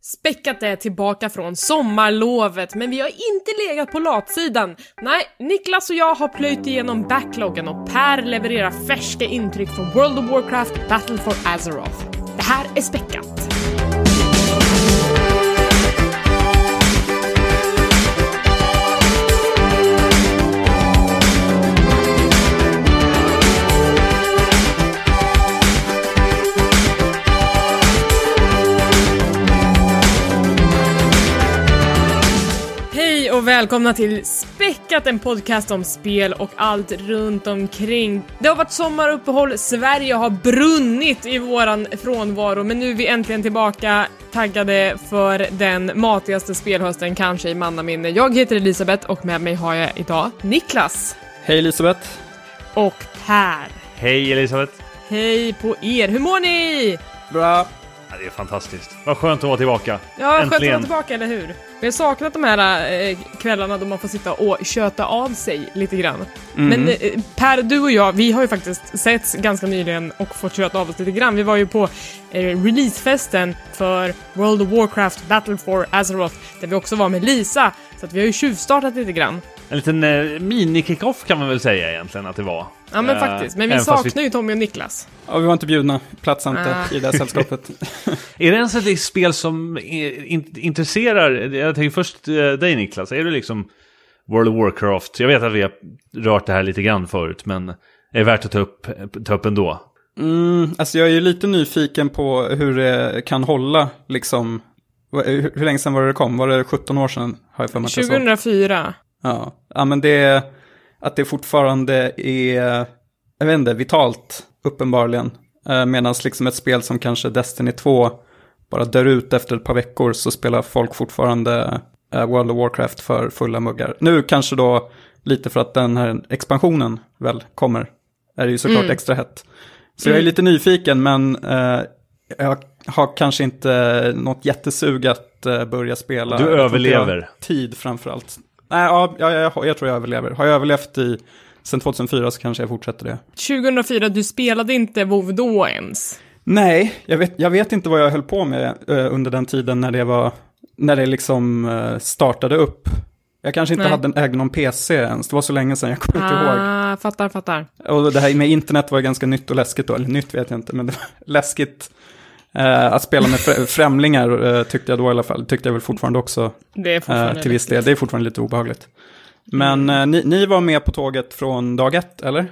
Späckat är tillbaka från sommarlovet, men vi har inte legat på latsidan. Nej, Niklas och jag har plöjt igenom backloggen och Per levererar färska intryck från World of Warcraft Battle for Azeroth. Det här är Späckat. Och välkomna till Späckat, en podcast om spel och allt runt omkring. Det har varit sommaruppehåll, Sverige har brunnit i våran frånvaro, men nu är vi äntligen tillbaka taggade för den matigaste spelhösten kanske i mannaminne. Jag heter Elisabeth och med mig har jag idag Niklas Hej Elisabeth! och Per. Hej Elisabeth! Hej på er, hur mår ni? Bra! Ja, det är fantastiskt. Vad skönt att vara tillbaka. Ja, skönt att vara Äntligen. tillbaka, eller hur? Vi har saknat de här eh, kvällarna då man får sitta och köta av sig lite grann. Men eh, Per, du och jag, vi har ju faktiskt setts ganska nyligen och fått köta av oss lite grann. Vi var ju på eh, releasefesten för World of Warcraft Battle for Azeroth, där vi också var med Lisa. Så att vi har ju tjuvstartat lite grann. En liten eh, mini-kick-off kan man väl säga egentligen att det var. Ja men Eh, faktiskt, men vi saknar ju Tommy och Niklas. Ja, vi var inte bjudna, platsade inte Ah. i det här sällskapet. Är det ens ett spel som är, in, intresserar, jag tänker först eh, dig Niklas, är du liksom World of Warcraft? Jag vet att vi har rört det här lite grann förut, men är det värt att ta upp, ta upp ändå? Mm, alltså jag är ju lite nyfiken på hur det kan hålla, liksom. Hur, hur länge sedan var det det kom? Var det 17 år sedan? Har jag för mig att jag sa. 2004. Ja. ja, men det att det fortfarande är, jag vet inte, vitalt, uppenbarligen. Eh, Medan liksom ett spel som kanske Destiny 2 bara dör ut efter ett par veckor så spelar folk fortfarande eh, World of Warcraft för fulla muggar. Nu kanske då lite för att den här expansionen väl kommer, är det ju såklart Mm. extra hett. Så jag är lite nyfiken men eh, jag har kanske inte något jättesug att eh, börja spela. Du överlever. Tid framförallt. Nej, ja, ja, ja, jag, jag tror jag överlever. Har jag överlevt i sen 2004 så kanske jag fortsätter det. 2004, du spelade inte WoW då ens. Nej, jag vet, jag vet inte vad jag höll på med eh, under den tiden när det var, när det liksom eh, startade upp. Jag kanske inte Nej. hade, ägde någon PC ens, det var så länge sedan, jag kommer inte ihåg. Ah, fattar, fattar. Och det här med internet var ganska nytt och läskigt då, eller nytt vet jag inte, men det var läskigt. Eh, att spela med fr- främlingar eh, tyckte jag då i alla fall, tyckte jag väl fortfarande också Det är eh, fortfarande till viss del. Det är fortfarande lite obehagligt. Men eh, ni, ni var med på tåget från dag ett, eller?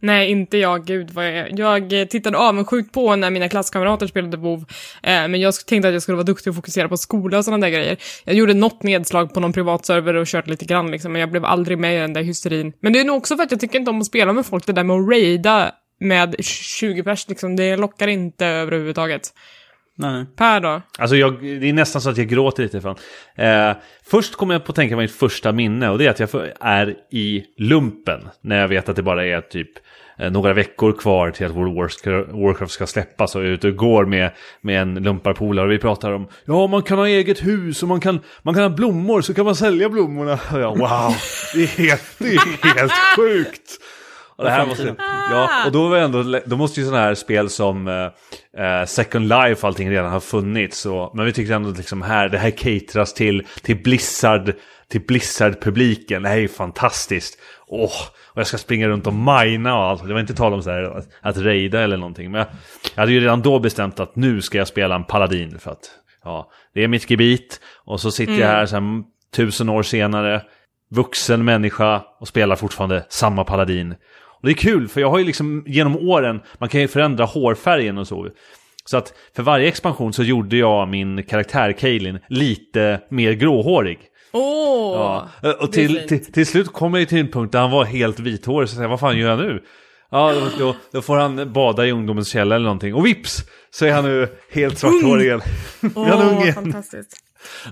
Nej, inte jag. Gud vad jag... Jag eh, tittade avundsjukt på när mina klasskamrater spelade WoW. Eh, men jag tänkte att jag skulle vara duktig och fokusera på skola och sådana där grejer. Jag gjorde något nedslag på någon privatserver och kört lite grann liksom, men jag blev aldrig med i den där hysterin. Men det är nog också för att jag tycker inte om att spela med folk, det där med att raida med 20 pers, liksom, det lockar inte överhuvudtaget. Nej. Per då? Alltså jag, det är nästan så att jag gråter lite ifrån. Eh, först kommer jag på att tänka på mitt första minne och det är att jag är i lumpen. När jag vet att det bara är typ eh, några veckor kvar till att World of Warcraft- Warcraft ska släppas och jag är ute och går med, med en lumparpolare och vi pratar om ja man kan ha eget hus och man kan, man kan ha blommor så kan man sälja blommorna. Och jag, wow, det är helt, det är helt sjukt. Och det här måste, ja, och då, var ändå, då måste ju sådana här spel som eh, eh, Second Life och allting redan ha funnits. Och, men vi tyckte ändå att liksom här, det här cateras till, till Blizzard, till Blizzard-publiken. Det här är ju fantastiskt. Åh, och jag ska springa runt och mina och allt. Det var inte tal om så här, att, att raida eller någonting. Men jag, jag hade ju redan då bestämt att nu ska jag spela en paladin. För att ja, det är mitt gebit. Och så sitter jag här så här, tusen år senare, vuxen människa och spelar fortfarande samma paladin. Och det är kul, för jag har ju liksom genom åren, man kan ju förändra hårfärgen och så. Så att för varje expansion så gjorde jag min karaktär Kaelin lite mer gråhårig. Åh! Ja. Och till, till, till slut kom jag ju till en punkt där han var helt vithårig, så jag vad fan gör jag nu? Ja, då, då, då får han bada i ungdomens källa eller någonting. Och vips så är han nu helt svarthårig igen. Åh, unge. fantastiskt.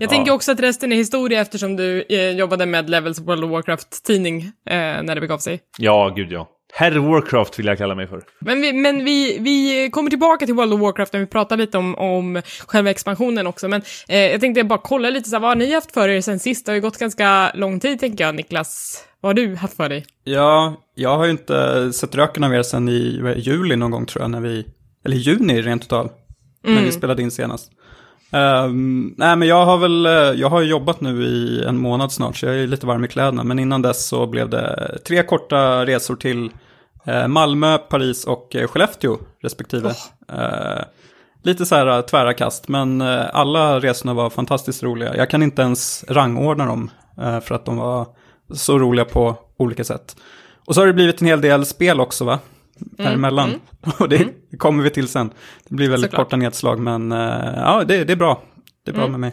Jag tänker också att resten är historia eftersom du eh, jobbade med Levels World of Warcraft-tidning eh, när det begav sig. Ja, gud ja. Herr Warcraft vill jag kalla mig för. Men, vi, men vi, vi kommer tillbaka till World of Warcraft när vi pratar lite om, om själva expansionen också. Men eh, jag tänkte bara kolla lite så här, vad har ni haft för er sen sist? Det har ju gått ganska lång tid tänker jag, Niklas. Vad har du haft för dig? Ja, jag har ju inte sett röken av er sedan i juli någon gång tror jag, när vi, eller juni rent utav, när vi spelade in senast. Um, nej men jag har väl, eh, jag har jobbat nu i en månad snart så jag är lite varm i kläderna. Men innan dess så blev det tre korta resor till Malmö, Paris och eh, Skellefteå respektive. Oh. Lite så här tvära kast men alla resorna var fantastiskt roliga. Jag kan inte ens rangordna dem för att de var så roliga på olika sätt. Och så har det blivit en hel del spel också va? Däremellan. Mm, mm. Och det mm. kommer vi till sen. Det blir väldigt Såklart. korta nedslag men ja, det, det, är bra. Det är bra mm. med mig.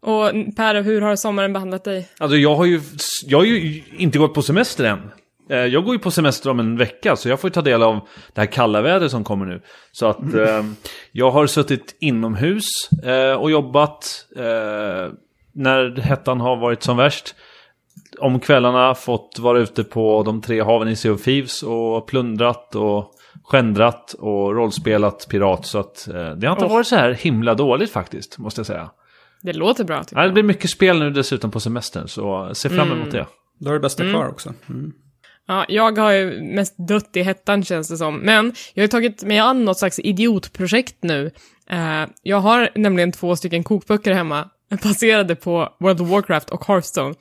Och Per, hur har sommaren behandlat dig? Alltså jag har ju, jag har ju inte gått på semester än. Eh, jag går ju på semester om en vecka så jag får ta del av det här kalla vädret som kommer nu. Så att mm. eh, jag har suttit inomhus eh, och jobbat eh, när hettan har varit som värst om kvällarna fått vara ute på de tre haven i Sea of Thieves och plundrat och skändrat och rollspelat pirat. Så att eh, det har inte oh. varit så här himla dåligt faktiskt, måste jag säga. Det låter bra. Ja, det blir mycket spel nu dessutom på semestern, så se fram emot mm. det. Då är det bästa mm. kvar också. Mm. Ja, jag har ju mest dött i hettan känns det som. Men jag har tagit mig an något slags idiotprojekt nu. Uh, jag har nämligen två stycken kokböcker hemma baserade på World of Warcraft och Hearthstone.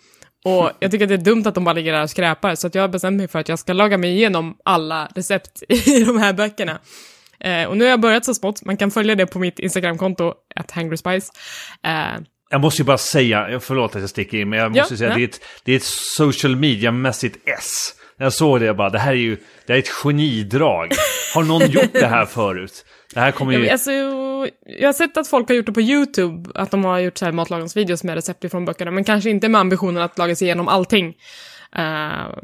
Och jag tycker att det är dumt att de bara ligger där och skräpar, så att jag har bestämt mig för att jag ska laga mig igenom alla recept i de här böckerna. Eh, och nu har jag börjat så smått, man kan följa det på mitt Instagramkonto, at hangryspice. Eh, jag måste ju bara säga, förlåt att jag sticker in, men jag måste ja, säga att det är, ett, det är ett social media-mässigt S. När jag såg det, jag bara, det här är ju det är ett genidrag. Har någon gjort det här förut? Det här kommer ju... Ja, alltså, jag har sett att folk har gjort det på YouTube, att de har gjort så här matlagningsvideos med recept ifrån böckerna, men kanske inte med ambitionen att laga sig igenom allting. Uh,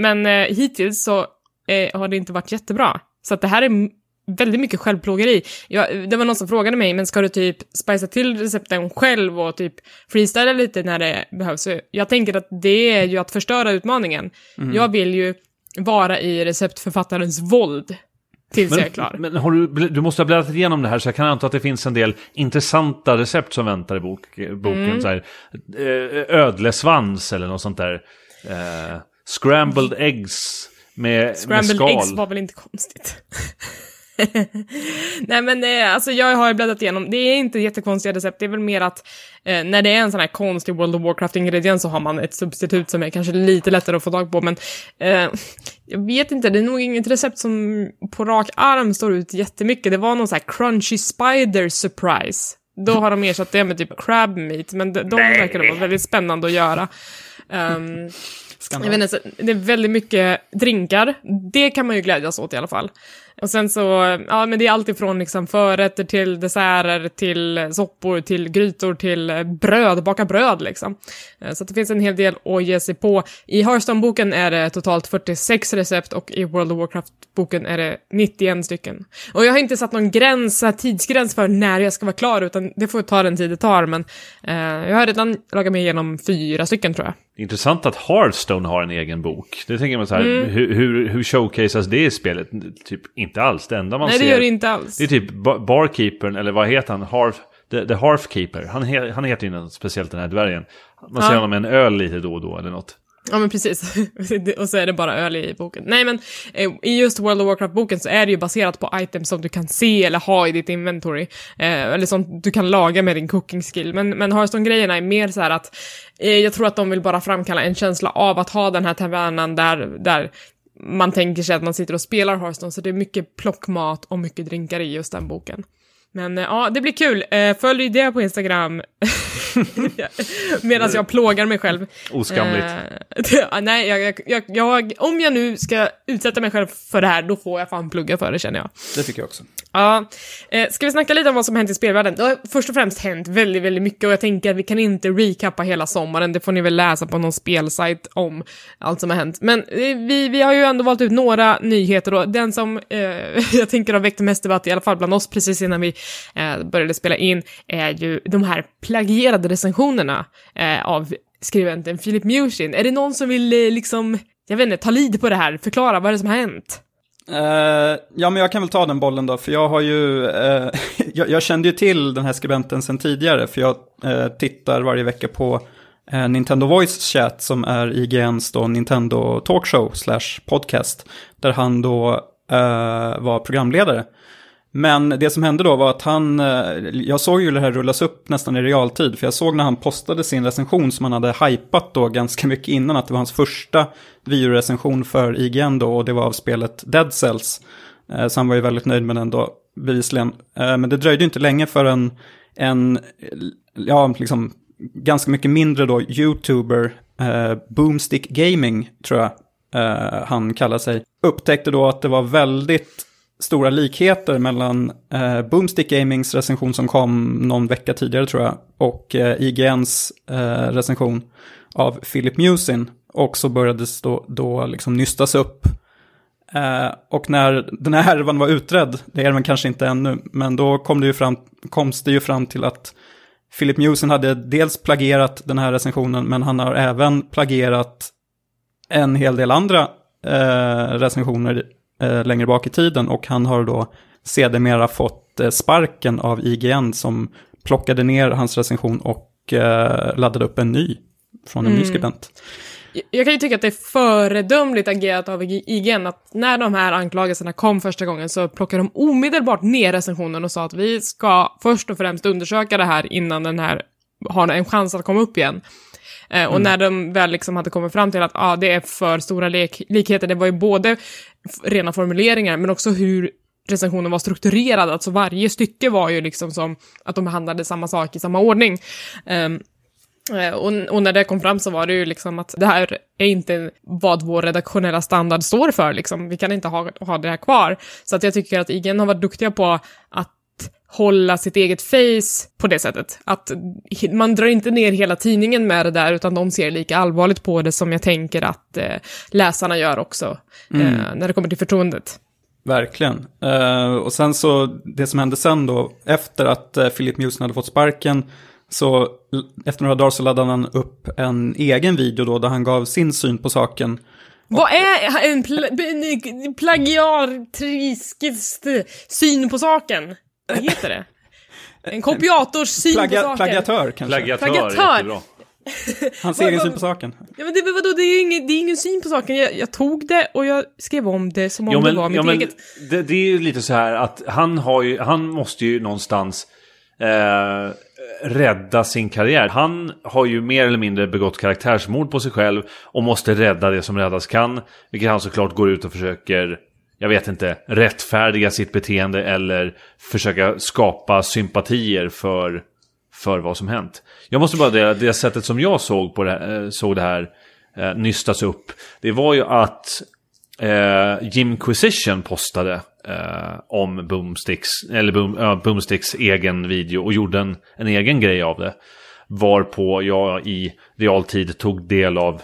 men uh, hittills så uh, har det inte varit jättebra. Så att det här är väldigt mycket självplågeri. Jag, det var någon som frågade mig, men ska du typ spicea till recepten själv och typ freestyla lite när det behövs? Jag tänker att det är ju att förstöra utmaningen. Mm. Jag vill ju vara i receptförfattarens våld tills men, jag är klar. Men har du, du måste ha bläddrat igenom det här så jag kan anta att det finns en del intressanta recept som väntar i bok, boken. Mm. Så här, eh, ödlesvans eller något sånt där. Eh, scrambled eggs med, Scrambled med skal. eggs var väl inte konstigt. Nej men eh, alltså jag har bläddrat igenom, det är inte jättekonstiga recept, det är väl mer att eh, när det är en sån här konstig World of Warcraft-ingrediens så har man ett substitut som är kanske lite lättare att få tag på, men eh, jag vet inte, det är nog inget recept som på rak arm står ut jättemycket. Det var någon sån här crunchy spider surprise. Då har de ersatt det med typ crab meat, men de, de verkar vara väldigt spännande att göra. Um, jag vet inte, det är väldigt mycket drinkar. Det kan man ju glädjas åt i alla fall. Och sen så, ja men det är allt ifrån liksom förrätter till desserter, till soppor, till grytor, till bröd, baka bröd liksom. Eh, så det finns en hel del att ge sig på. I Hearthstone-boken är det totalt 46 recept och i World of Warcraft-boken är det 91 stycken. Och jag har inte satt någon gräns, tidsgräns för när jag ska vara klar, utan det får ta den tid det tar, men eh, jag har redan lagat mig igenom fyra stycken tror jag. Intressant att Hearthstone har en egen bok. Det tänker man så här, mm. hur, hur, hur showcasas det i spelet? Typ inte alls. Det enda man Nej, ser... Nej, det gör det inte alls. Det är typ barkeepern, eller vad heter han? Harf, the, the Hearthkeeper. Han, he, han heter ju något speciellt den här dvärgen. Man ser honom med en öl lite då och då eller något. Ja men precis, och så är det bara öl i boken. Nej men eh, i just World of Warcraft-boken så är det ju baserat på items som du kan se eller ha i ditt inventory. Eh, eller som du kan laga med din cooking skill. Men, men Hearthstone-grejerna är mer så här att eh, jag tror att de vill bara framkalla en känsla av att ha den här tavernan där, där man tänker sig att man sitter och spelar Hearthstone, så det är mycket plockmat och mycket drinkar i just den boken. Men eh, ja, det blir kul. Eh, följ det på Instagram medan jag plågar mig själv. Oskamligt. Uh, nej, jag, jag, jag, om jag nu ska utsätta mig själv för det här, då får jag fan plugga för det känner jag. Det tycker jag också. Ja. eh, ska vi snacka lite om vad som hänt i spelvärlden? Det har först och främst hänt väldigt, väldigt mycket och jag tänker att vi kan inte recappa hela sommaren. Det får ni väl läsa på någon spelsajt om allt som har hänt. Men eh, vi, vi har ju ändå valt ut några nyheter och den som eh, jag tänker har väckt mest debatt, i alla fall bland oss precis innan vi eh, började spela in, är ju de här plagierade recensionerna eh, av skribenten Philip Mushin. Är det någon som vill eh, liksom, jag vet inte, ta lid på det här, förklara vad det är som har hänt? Uh, ja, men jag kan väl ta den bollen då, för jag har ju, uh, jag, jag, kände ju till den här skribenten sedan tidigare, för jag uh, tittar varje vecka på Nintendo Voice Chat som är IGNs då Nintendo Talkshow slash podcast, där han då var programledare. Men det som hände då var att han, eh, jag såg ju det här rullas upp nästan i realtid, för jag såg när han postade sin recension som han hade hypat då ganska mycket innan, att det var hans första videorecension för IGN då, och det var av spelet Dead Cells. Eh, så han var ju väldigt nöjd med den då, bevisligen. Eh, men det dröjde inte länge förrän en, ja, liksom ganska mycket mindre då, YouTuber, Boomstick Gaming tror jag han kallar sig, upptäckte då att det var väldigt stora likheter mellan eh, Boomstick Gamings recension som kom någon vecka tidigare tror jag och eh, IGNs eh, recension av Philip Musin. Och så började det då, då liksom nystas upp. Eh, och när den här härvan var utredd, det är den kanske inte ännu, men då kom det ju fram, koms det ju fram till att Philip Musin hade dels plagierat den här recensionen, men han har även plagierat en hel del andra eh, recensioner eh, längre bak i tiden och han har då sedermera fått eh, sparken av IGN som plockade ner hans recension och eh, laddade upp en ny från en mm. ny skribent. Jag kan ju tycka att det är föredömligt agerat av IGN att när de här anklagelserna kom första gången så plockade de omedelbart ner recensionen och sa att vi ska först och främst undersöka det här innan den här har en chans att komma upp igen. Eh, och mm. när de väl liksom hade kommit fram till att ah, det är för stora lik likheter, det var ju både rena formuleringar men också hur recensionen var strukturerad, alltså varje stycke var ju liksom som att de behandlade samma sak i samma ordning. Um, och, och, när det kom fram så var det ju liksom att det här är inte vad vår redaktionella standard står för, liksom. Vi kan inte ha, ha det här kvar. Så att jag tycker att IGN har varit duktiga på att hålla sitt eget face på det sättet. Att man drar inte ner hela tidningen med det där, utan de ser lika allvarligt på det som jag tänker att eh, läsarna gör också, mm. eh, när det kommer till förtroendet. Verkligen. Uh, och sen så, det som hände sen då, efter att uh, Philip Mewson hade fått sparken, så efter några dagar så laddade han upp en egen video då, där han gav sin syn på saken. Vad är en pl plagiatrisk syn på saken? Vad heter det? En kopiators syn Plagia, på saken. Plagiatör kanske? Plagiatör, Plagiatör. Hans egen syn på saken. Ja men det, vadå, det är ingen, det är ingen syn på saken. Jag, jag, tog det och jag skrev om det som om jo, men, det var mitt ja, eget. Det, det, är ju lite så här att han har ju, han måste ju någonstans eh, rädda sin karriär. Han har ju mer eller mindre begått karaktärsmord på sig själv och måste rädda det som räddas kan. Vilket han såklart går ut och försöker jag vet inte, rättfärdiga sitt beteende eller försöka skapa sympatier för, för vad som hänt. Jag måste bara det, det sättet som jag såg på det, eh, såg det här eh, nystas upp, det var ju att eh, Jim Quisition postade eh, om Boomsticks, eller Boom, äh, Boomsticks egen video och gjorde en, en egen grej av det. Varpå jag i realtid tog del av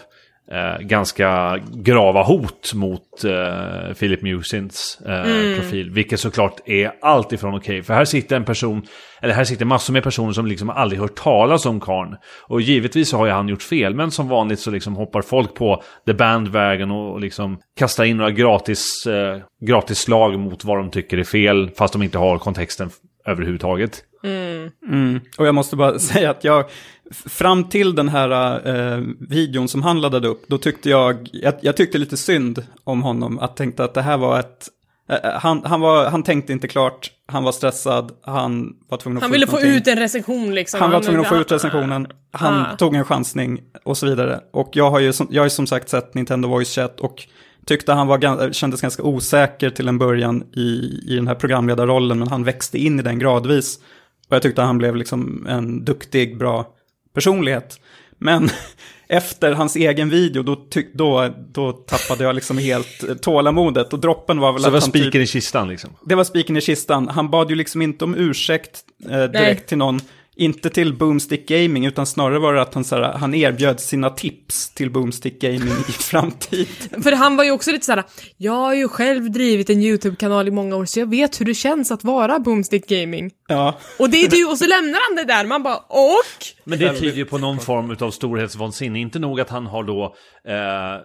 eh, ganska grava hot mot eh, Philip Musins eh, mm. profil. Vilket såklart är allt ifrån okej. Okay. För här sitter en person, eller här sitter massor med personer som liksom aldrig hört talas om karn. Och givetvis så har ju han gjort fel, men som vanligt så liksom hoppar folk på the bandwagon och, och liksom kastar in några gratis, eh, gratis slag mot vad de tycker är fel, fast de inte har kontexten överhuvudtaget. Mm. Mm. Och jag måste bara säga att jag, fram till den här eh, videon som han laddade upp, då tyckte jag, jag, jag, tyckte lite synd om honom, att tänkte att det här var ett, eh, han, han, var, han tänkte inte klart, han var stressad, han var tvungen att han få ville få ut en recension liksom. Han var tvungen att få ut recensionen, han ah. tog en chansning och så vidare. Och jag har ju som, jag har ju som sagt sett Nintendo Voice Chat och tyckte han var, kändes ganska osäker till en början i, i den här programledarrollen, men han växte in i den gradvis. Och jag tyckte han blev liksom en duktig, bra personlighet. Men efter hans egen video, då, då, då tappade jag liksom helt tålamodet. Och droppen var väl Så det var spiken typ, i kistan liksom? Det var spiken i kistan. Han bad ju liksom inte om ursäkt eh, direkt Nej. till någon. Inte till Boomstick Gaming, utan snarare var det att han, såhär, han erbjöd sina tips till Boomstick Gaming i framtiden. För han var ju också lite såhär, jag har ju själv drivit en YouTube-kanal i många år, så jag vet hur det känns att vara Boomstick Gaming. Ja. Och det är du, och så lämnar han det där, man bara, och? Men det tyder ju på någon form av storhetsvansinne, inte nog att han har då eh,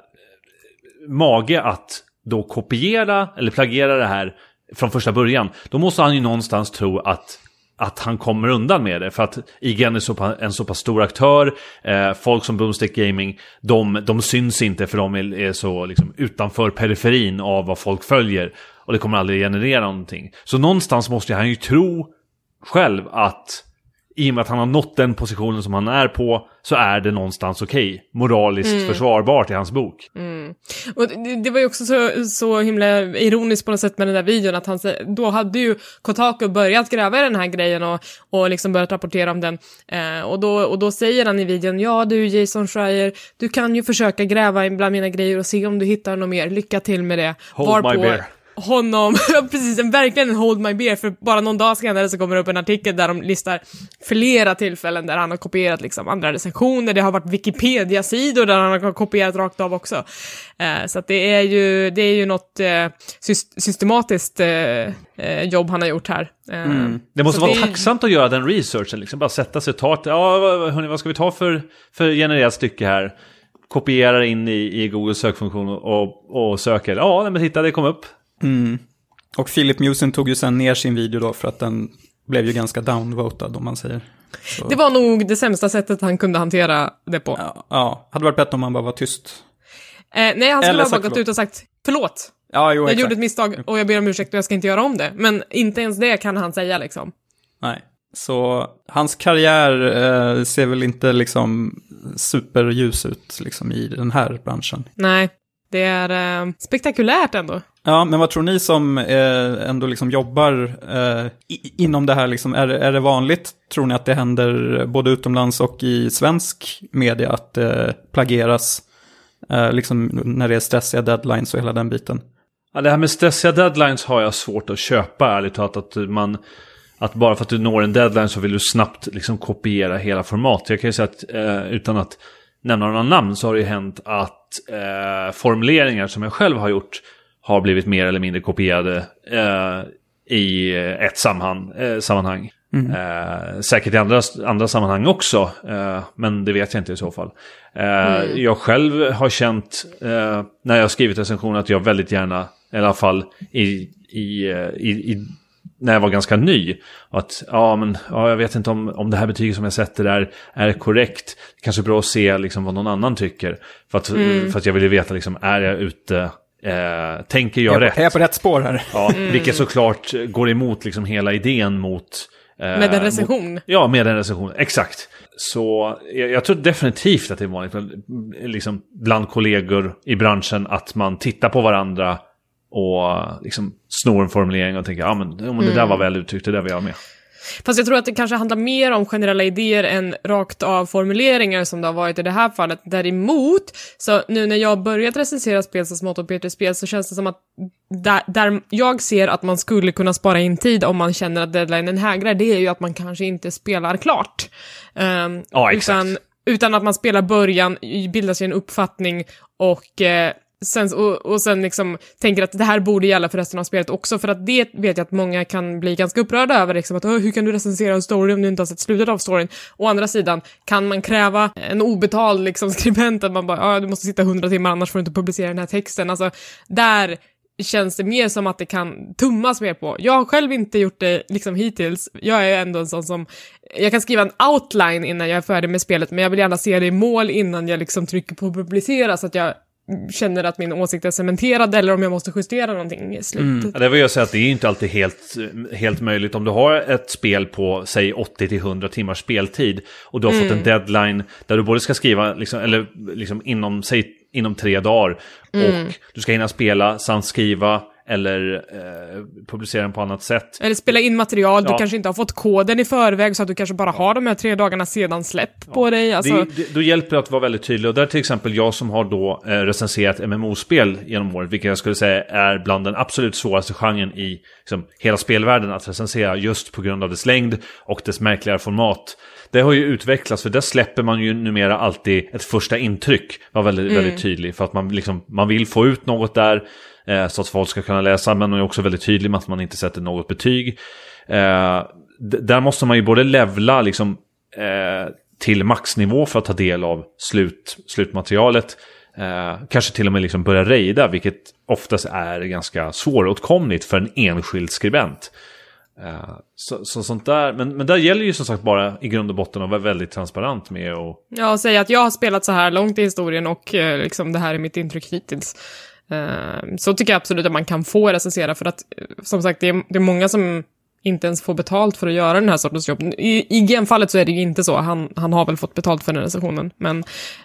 mage att då kopiera eller plagiera det här från första början, då måste han ju någonstans tro att att han kommer undan med det. För att IGN är så pa, en så pass stor aktör. Eh, folk som Boomstick Gaming, de, de syns inte för de är, är så liksom, utanför periferin av vad folk följer. och det kommer aldrig generera någonting. Så någonstans måste han ju tro själv att i och med att han har nått den positionen som han är på så är det någonstans okej. Okay, moraliskt mm. försvarbart i hans bok. Mm. Och det, det, var ju också så, så himla ironiskt på något sätt med den där videon att han, då hade ju Kotaku börjat gräva i den här grejen och, och liksom börjat rapportera om den. Eh, och, då, och då säger han i videon, ja du Jason Schreier, du kan ju försöka gräva bland mina grejer och se om du hittar något mer, lycka till med det. Hold Varpå, my bear honom, precis, en, verkligen en hold my beer, för bara någon dag senare så kommer det upp en artikel där de listar flera tillfällen där han har kopierat liksom andra recensioner, det har varit Wikipedia-sidor där han har kopierat rakt av också. Eh, så att det är ju, det är ju något eh, systematiskt eh, eh, jobb han har gjort här. Eh, mm. Det måste vara det... tacksamt att göra den researchen, liksom bara sätta sig och ta, ja hörni, vad ska vi ta för, för genererat stycke här? kopierar in i, i Googles sökfunktion och, och söker. Ja, men titta, det kom upp. Mm. Och Philip Musen tog ju sen ner sin video då för att den blev ju ganska downvotad om man säger. Så. Det var nog det sämsta sättet han kunde hantera det på. Ja, ja. hade varit bättre om han bara var tyst. Eh, nej, han skulle ha bara gått ut och sagt förlåt. Ja, jo, jag exakt. gjorde ett misstag och jag ber om ursäkt och jag ska inte göra om det. Men inte ens det kan han säga liksom. Nej, så hans karriär eh, ser väl inte liksom superljus ut liksom i den här branschen. Nej, det är eh, spektakulärt ändå. Ja, men vad tror ni som eh, ändå liksom jobbar eh, i, inom det här? Liksom, är, är det vanligt, tror ni, att det händer både utomlands och i svensk media att det eh, plagieras? Eh, liksom när det är stressiga deadlines och hela den biten. Ja, det här med stressiga deadlines har jag svårt att köpa, ärligt talat. Att man... Att bara för att du når en deadline så vill du snabbt liksom kopiera hela format. Jag kan ju säga att eh, utan att nämna några namn så har det ju hänt att eh, formuleringar som jag själv har gjort har blivit mer eller mindre kopierade eh, i ett sammanhang. Eh, sammanhang. Mm. Eh, säkert i andra, andra sammanhang också, eh, men det vet jag inte i så fall. Eh, mm. Jag själv har känt eh, när jag har skrivit recensioner att jag väldigt gärna, i alla fall i, i, i, i när jag var ganska ny. Att ja, men ja, jag vet inte om, om det här betyget som jag sätter där är korrekt. Det kanske är bra att se liksom, vad någon annan tycker. För att, mm. för att jag vill veta, liksom, är jag ute Eh, tänker jag, jag rätt? Är jag på rätt spår här? Ja, mm. vilket såklart går emot liksom hela idén mot... Eh, med en recension? Mot, ja, med en recension, exakt. Så jag, jag, tror definitivt att det är vanligt liksom, bland kollegor i branschen att man tittar på varandra och liksom snor en formulering och tänker ja men, ja, men det där var mm. väl uttryckt, det där vill jag med. Fast jag tror att det kanske handlar mer om generella idéer än rakt av formuleringar som det har varit i det här fallet. Däremot, så nu när jag börjat recensera spel så smått och PT-spel så känns det som att där, där, jag ser att man skulle kunna spara in tid om man känner att deadlinen hägrar, det är ju att man kanske inte spelar klart. Um, ja, exakt. Utan, utan att man spelar början, bildar sig en uppfattning och eh, Sen, och, och sen liksom tänker att det här borde gälla för resten av spelet också, för att det vet jag att många kan bli ganska upprörda över, liksom att hur kan du recensera en story om du inte har sett slutet av storyn? Å andra sidan, kan man kräva en obetald liksom, skribent att man bara, ja, du måste sitta hundra timmar annars får du inte publicera den här texten, alltså där känns det mer som att det kan tummas mer på. Jag har själv inte gjort det liksom hittills. Jag är ändå en sån som, jag kan skriva en outline innan jag är färdig med spelet, men jag vill gärna se det i mål innan jag liksom trycker på publicera så att jag känner att min åsikt är cementerad eller om jag måste justera någonting i slutet. Mm. Det vill jag säga att det är inte alltid helt, helt möjligt. Om du har ett spel på, säg 80-100 timmars speltid och du har mm. fått en mm. deadline där du både ska skriva, liksom, eller liksom inom, säg, inom tre dagar mm. och du ska hinna spela samt skriva eller eh, publicera den på annat sätt. Eller spela in material, ja. du kanske inte har fått koden i förväg så att du kanske bara har de här tre dagarna sedan släpp ja. på dig. Alltså... Det, det, då hjälper det att vara väldigt tydlig och där till exempel jag som har då eh, recenserat MMO-spel genom året, vilket jag skulle säga är bland den absolut svåraste genren i liksom, hela spelvärlden att recensera just på grund av dess längd och dess märkligare format det har ju utvecklats, för där släpper man ju numera alltid ett första intryck. Var väldigt, mm. väldigt tydlig, för att man, liksom, man vill få ut något där. Eh, så att folk ska kunna läsa, men hon är också väldigt tydlig med att man inte sätter något betyg. Eh, där måste man ju både levla liksom, eh, till maxnivå för att ta del av slut, slutmaterialet. Eh, kanske till och med liksom börja rejda, vilket oftast är ganska svåråtkomligt för en enskild skribent. Eh, så, så, sånt där, men, men där gäller ju som sagt bara i grund och botten att vara väldigt transparent med och... Ja, och säga att jag har spelat så här långt i historien och eh, liksom det här är mitt intryck hittills. Ehm, så tycker jag absolut att man kan få recensera, för att eh, som sagt, det är, det är många som inte ens får betalt för att göra den här sortens jobb. I, i GM-fallet så är det ju inte så, han, han har väl fått betalt för den recensionen, men...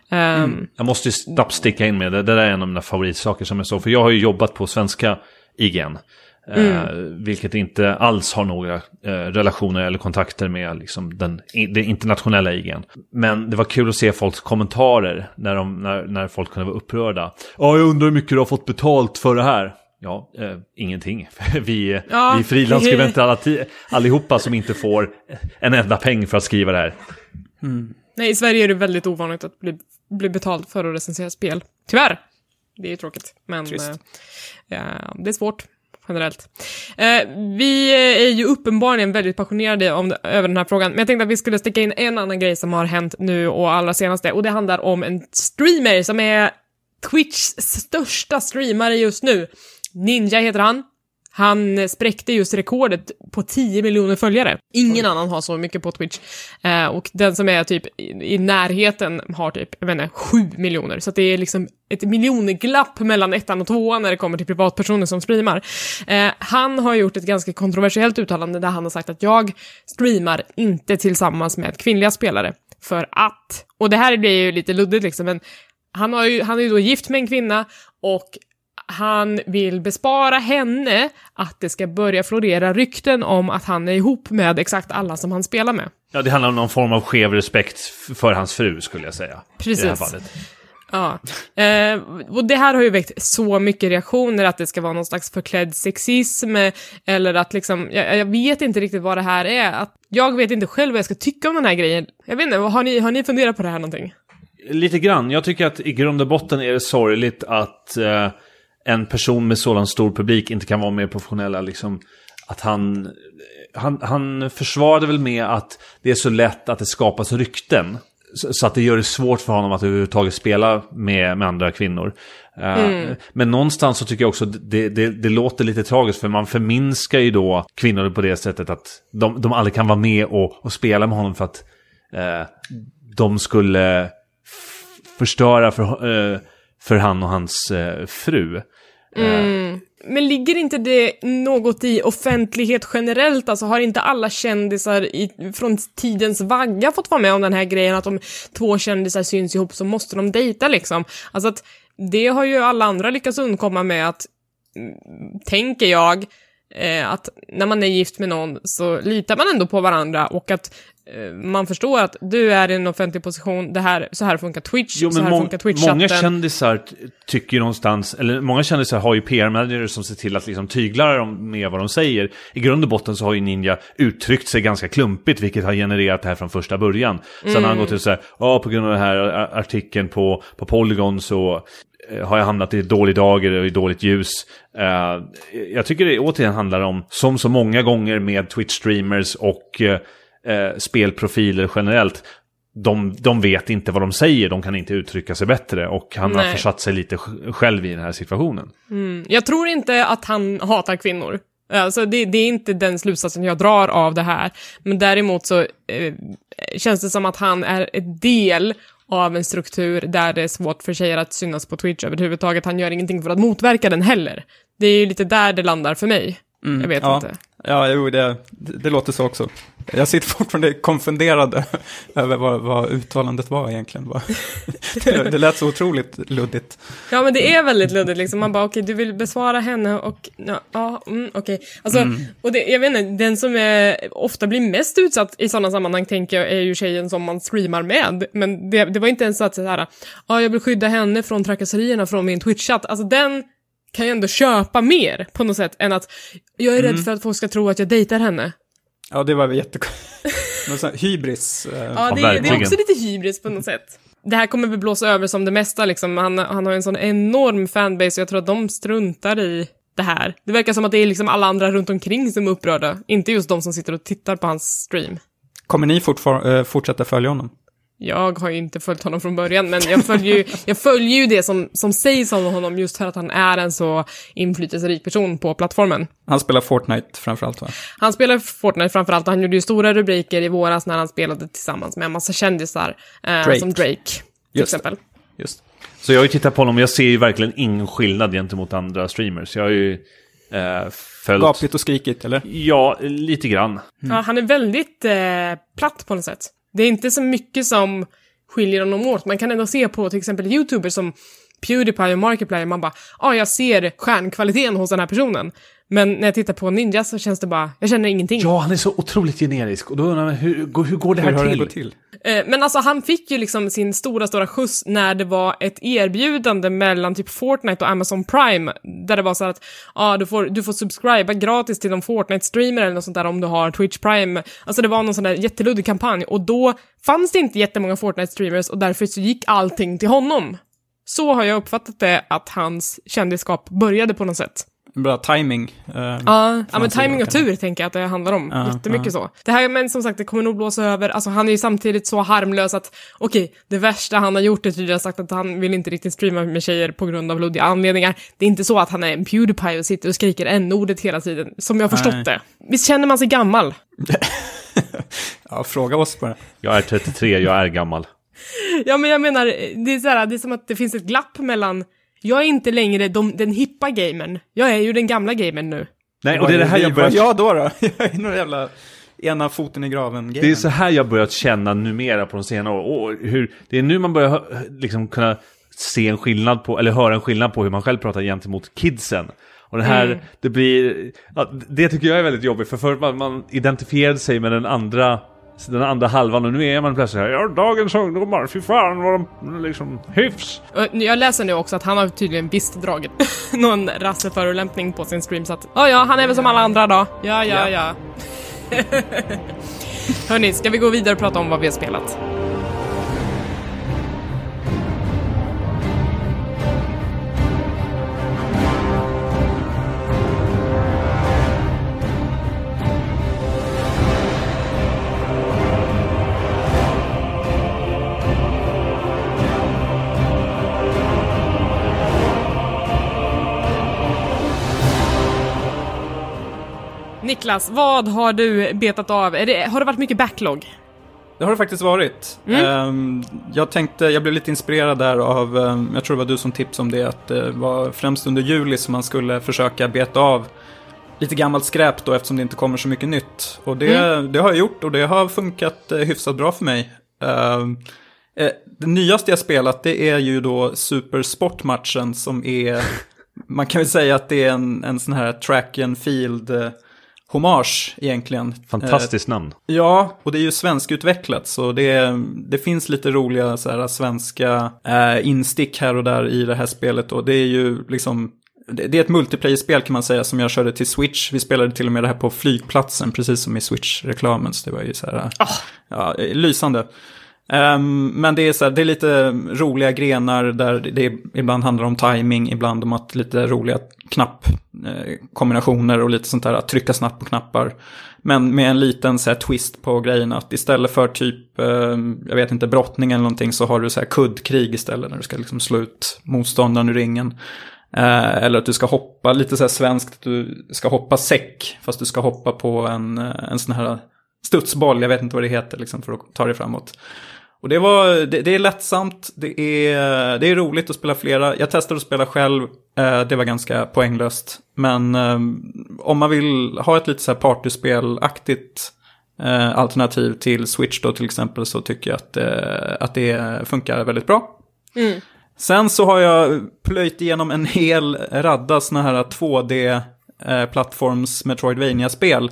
ehm, mm. Jag måste ju snabbt sticka in med det. Det där är en av mina favoritsaker som jag såg. För jag har ju jobbat på svenska IGN. Eh, vilket inte alls har några eh, relationer eller kontakter med liksom, den, det internationella IGN. Men det var kul att se folks kommentarer när, de, när, när folk kunde vara upprörda. Ja, jag undrar hur mycket du har fått betalt för det här. Ja, eh, ingenting. vi, Ja. vi frilansskribenter alla allihopa som inte får en enda peng för att skriva det här. Nej, i Sverige är det väldigt ovanligt att bli, bli betald för att recensera spel. Tyvärr. Det är ju tråkigt, men eh, ja, det är svårt generellt. Eh, vi är ju uppenbarligen väldigt passionerade om, över den här frågan, men jag tänkte att vi skulle sticka in en annan grej som har hänt nu och allra senaste, och det handlar om en streamer som är Twitchs största streamare just nu. Ninja heter han. Han spräckte just rekordet på 10 miljoner följare. Ingen annan har så mycket på Twitch. Eh, och den som är typ i, närheten har typ, jag inte, 7 miljoner. Så det är liksom ett miljoneglapp mellan ettan och tvåan när det kommer till privatpersoner som streamar. Eh, han har gjort ett ganska kontroversiellt uttalande där han har sagt att jag streamar inte tillsammans med kvinnliga spelare. För att, och det här blir ju lite luddigt liksom, men han, har ju, han är ju då gift med en kvinna och han vill bespara henne att det ska börja florera rykten om att han är ihop med exakt alla som han spelar med. Ja, det handlar om någon form av skev respekt för hans fru skulle jag säga. I det här Precis. fallet. Ja. Eh, och det här har ju väckt så mycket reaktioner att det ska vara någon slags förklädd sexism eller att liksom, jag, jag vet inte riktigt vad det här är. Att, jag vet inte själv vad jag ska tycka om den här grejen. Jag vet inte, har ni, har ni funderat på det här någonting? Lite grann. Jag tycker att i grund och botten är det sorgligt att eh, en person med sådan stor publik inte kan vara mer professionella. Liksom, att han, han, han försvarade väl med att det är så lätt att det skapas rykten. Så, så att det gör det svårt för honom att överhuvudtaget spela med, med andra kvinnor. Eh, Men någonstans så tycker jag också att det, det, det låter lite tragiskt för man förminskar ju då kvinnor på det sättet att de, de aldrig kan vara med och, och spela med honom för att eh, de skulle förstöra för, eh, för han och hans eh, fru. Eh, mm. Men ligger inte det något i offentlighet generellt? Alltså har inte alla kändisar i, från tidens vagga fått vara med om den här grejen att om två kändisar syns ihop så måste de dejta liksom? Alltså att det har ju alla andra lyckats undkomma med att, mm, tänker jag, eh, att när man är gift med någon så litar man ändå på varandra och att man förstår att du är i en offentlig position, det här, så här funkar Twitch, Jo, så här funkar Twitch-chatten. många kändisar tycker ju någonstans, eller många kändisar har ju PR-managers som ser till att liksom tygla dem med vad de säger. I grund och botten så har ju Ninja uttryckt sig ganska klumpigt, vilket har genererat det här från första början. Sen har han gått ut och sagt, ja på grund av den här artikeln på, på Polygon så eh, har jag hamnat i dålig dager och i dåligt ljus. Eh, jag tycker det återigen handlar om, som så många gånger med Twitch-streamers och eh, eh, spelprofiler generellt, de, de vet inte vad de säger, de kan inte uttrycka sig bättre och han har Nej. försatt sig lite sj- själv i den här situationen. Jag tror inte att han hatar kvinnor. Alltså det, det är inte den slutsatsen jag drar av det här. Men däremot så eh, känns det som att han är ett del av en struktur där det är svårt för tjejer att synas på Twitch överhuvudtaget. Han gör ingenting för att motverka den heller. Det är ju lite där det landar för mig. jag vet ja. inte. Ja, jo, det, det, det låter så också. Jag sitter fortfarande konfunderad över vad, vad uttalandet var egentligen. Det, det lät så otroligt luddigt. Ja, men det är väldigt luddigt liksom. Man bara, okej, du vill besvara henne och, ja, ja mm, okej. Alltså, och det, jag vet inte, den som är, ofta blir mest utsatt i sådana sammanhang, tänker jag, är ju tjejen som man streamar med. Men det, det var inte ens så att såhär, ja, jag vill skydda henne från trakasserierna från min Twitch-chatt. Alltså den kan jag ändå köpa mer på något sätt än att jag är rädd för att folk ska tro att jag dejtar henne. Ja, det var jättekonstigt. Hybris. Eh, Ja, det, är- det är också lite hybris på något sätt. Det här kommer väl blåsa över som det mesta liksom. Han, han har en sån enorm fanbase och jag tror att de struntar i det här. Det verkar som att det är liksom alla andra runt omkring som är upprörda. Inte just de som sitter och tittar på hans stream. Kommer ni fortfar- eh, fortsätta följa honom? Jag har ju inte följt honom från början, men jag följer ju, jag följer ju det som, som sägs om honom just för att han är en så inflytelserik person på plattformen. Han spelar Fortnite framförallt, va? Han spelar Fortnite framförallt och han gjorde ju stora rubriker i våras när han spelade tillsammans med en massa kändisar, eh, Drake. som Drake, till Just det. exempel. Just. Så jag har ju tittat på honom och jag ser ju verkligen ingen skillnad gentemot andra streamers. Jag har ju eh, följt... Gapigt och skrikigt, eller? Ja, lite grann. Ja, han är väldigt eh, platt på något sätt. Det är inte så mycket som skiljer honom åt. Man kan ändå se på till exempel YouTubers som Pewdiepie och Markiplier, man bara, ja, ah, jag ser stjärnkvaliteten hos den här personen. Men när jag tittar på Ninja så känns det bara, jag känner ingenting. Ja, han är så otroligt generisk. Och då undrar man, hur, hur går det här Hur till? det till? Eh, Men alltså han fick ju liksom sin stora, stora skjuts när det var ett erbjudande mellan typ Fortnite och Amazon Prime, där det var så att ja, du, får, du får subscriba gratis till någon Fortnite-streamer eller något sånt där om du har Twitch Prime. Alltså det var någon sån där jätteluddig kampanj och då fanns det inte jättemånga Fortnite-streamers och därför så gick allting till honom. Så har jag uppfattat det, att hans kändisskap började på något sätt. Bra timing. eh, Ja, ja men timing och tur tänker jag att det handlar om. Ja, Jättemycket så. Det här, men som sagt, det kommer nog blåsa över. Alltså han är ju samtidigt så harmlös att, okej, det värsta han har gjort är tydligen sagt att han vill inte riktigt streama med tjejer på grund av luddiga anledningar. Det är inte så att han är en Pewdiepie och sitter och skriker n-ordet hela tiden, som jag har förstått Nej. det. Visst känner man sig gammal? Ja, fråga oss bara. Jag är 33, jag är gammal. Ja, men jag menar, det är, så här, det är som att det finns ett glapp mellan, jag är inte längre de, den hippa gamern, jag är ju den gamla gamern nu. Nej, och det är det här jag börjar... Ja, då då. Jag är någon jävla ena foten i graven Det är så här jag börjat känna numera på de senare åren. Och hur, det är nu man börjar liksom kunna se en skillnad på, eller höra en skillnad på hur man själv pratar gentemot kidsen. Och det här, det blir, ja, det tycker jag är väldigt jobbigt för förr man, man identifierade sig med den andra den andra halvan och nu är man plötsligt här, ja dagens ungdomar, fy fan vad de liksom hyfs. Och Jag läser nu också att han har tydligen visst dragit någon rasseförolämpning på sin stream så att, ja ja, han är väl som alla andra då. Ja, ja, ja. Hörni, ska vi gå vidare och prata om vad vi har spelat? Niklas, vad har du betat av? Det, har det varit mycket backlog? Det har det faktiskt varit. Ehm, jag tänkte, jag blev lite inspirerad där av, ehm, jag tror det var du som tipsade om det, att det var främst under juli som man skulle försöka beta av lite gammalt skräp då eftersom det inte kommer så mycket nytt. Och det, det har jag gjort och det har funkat eh, hyfsat bra för mig. Ehm, eh, det nyaste jag spelat det är ju då Supersportmatchen som är, man kan väl säga att det är en, en sån här track and field eh, hommage egentligen. Fantastiskt namn. Ja, och det är ju svenskutvecklat så det, det finns lite roliga så här, svenska eh, instick här och där i det här spelet. Och det är ju liksom, det, är ett multiplayer-spel kan man säga som jag körde till Switch. Vi spelade till och med det här på flygplatsen, precis som i Switch-reklamen. Så det var ju så här, ja, eh, lysande. Um, men det är, så här, det är lite roliga grenar där det ibland handlar om timing, ibland om att lite roliga knappkombinationer eh, och lite sånt där, att trycka snabbt på knappar. Men med en liten så här, twist på grejerna, att istället för typ, eh, jag vet inte, brottning eller någonting så har du så här kuddkrig istället när du ska liksom slå ut motståndaren ur ringen. Eh, eller att du ska hoppa, lite så här svenskt, att du ska hoppa säck, fast du ska hoppa på en, eh, en sån här studsboll, jag vet inte vad det heter, liksom, för att ta dig framåt. Och det, var, det, det är lättsamt, det är, det är roligt att spela flera. Jag testade att spela själv, eh, det var ganska poänglöst. Men eh, om man vill ha ett lite så här partyspelaktigt eh, alternativ till Switch då till exempel så tycker jag att, eh, att det funkar väldigt bra. Sen så har jag plöjt igenom en hel radda sådana här 2D-plattforms Metroidvania-spel.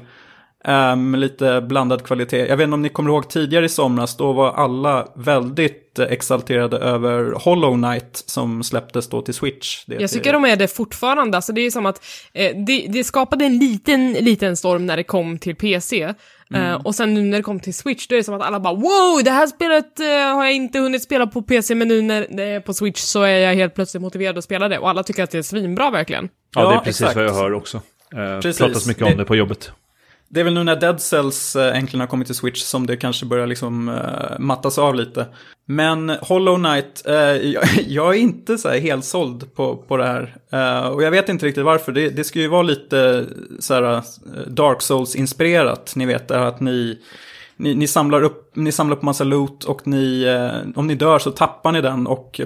Eh, med lite blandad kvalitet. Jag vet inte om ni kommer ihåg tidigare i somras, då var alla väldigt eh, exalterade över Hollow Knight som släpptes då till Switch. Det Jag till- tycker de är det fortfarande. Alltså det är som att eh, det, det skapade en liten, liten storm när det kom till PC. Eh, och sen nu när det kom till Switch, då är det som att alla bara wow, det här spelet eh, har jag inte hunnit spela på PC, men nu när det är på Switch så är jag helt plötsligt motiverad att spela det. Och alla tycker att det är svinbra verkligen. Ja, Ja, det är precis exakt. vad jag hör också. Eh, Precis. pratas mycket om Det- det på jobbet. Det är väl nu när Dead Cells eh, äntligen har kommit till Switch som det kanske börjar liksom eh, mattas av lite. Men Hollow Knight, eh, jag, jag är inte så här helt såld på, på det här. Och jag vet inte riktigt varför. Det, det ska ju vara lite så här Dark Souls-inspirerat. Ni vet, det här att ni, ni, ni, samlar upp, ni samlar upp massa loot och ni, om ni dör så tappar ni den. Och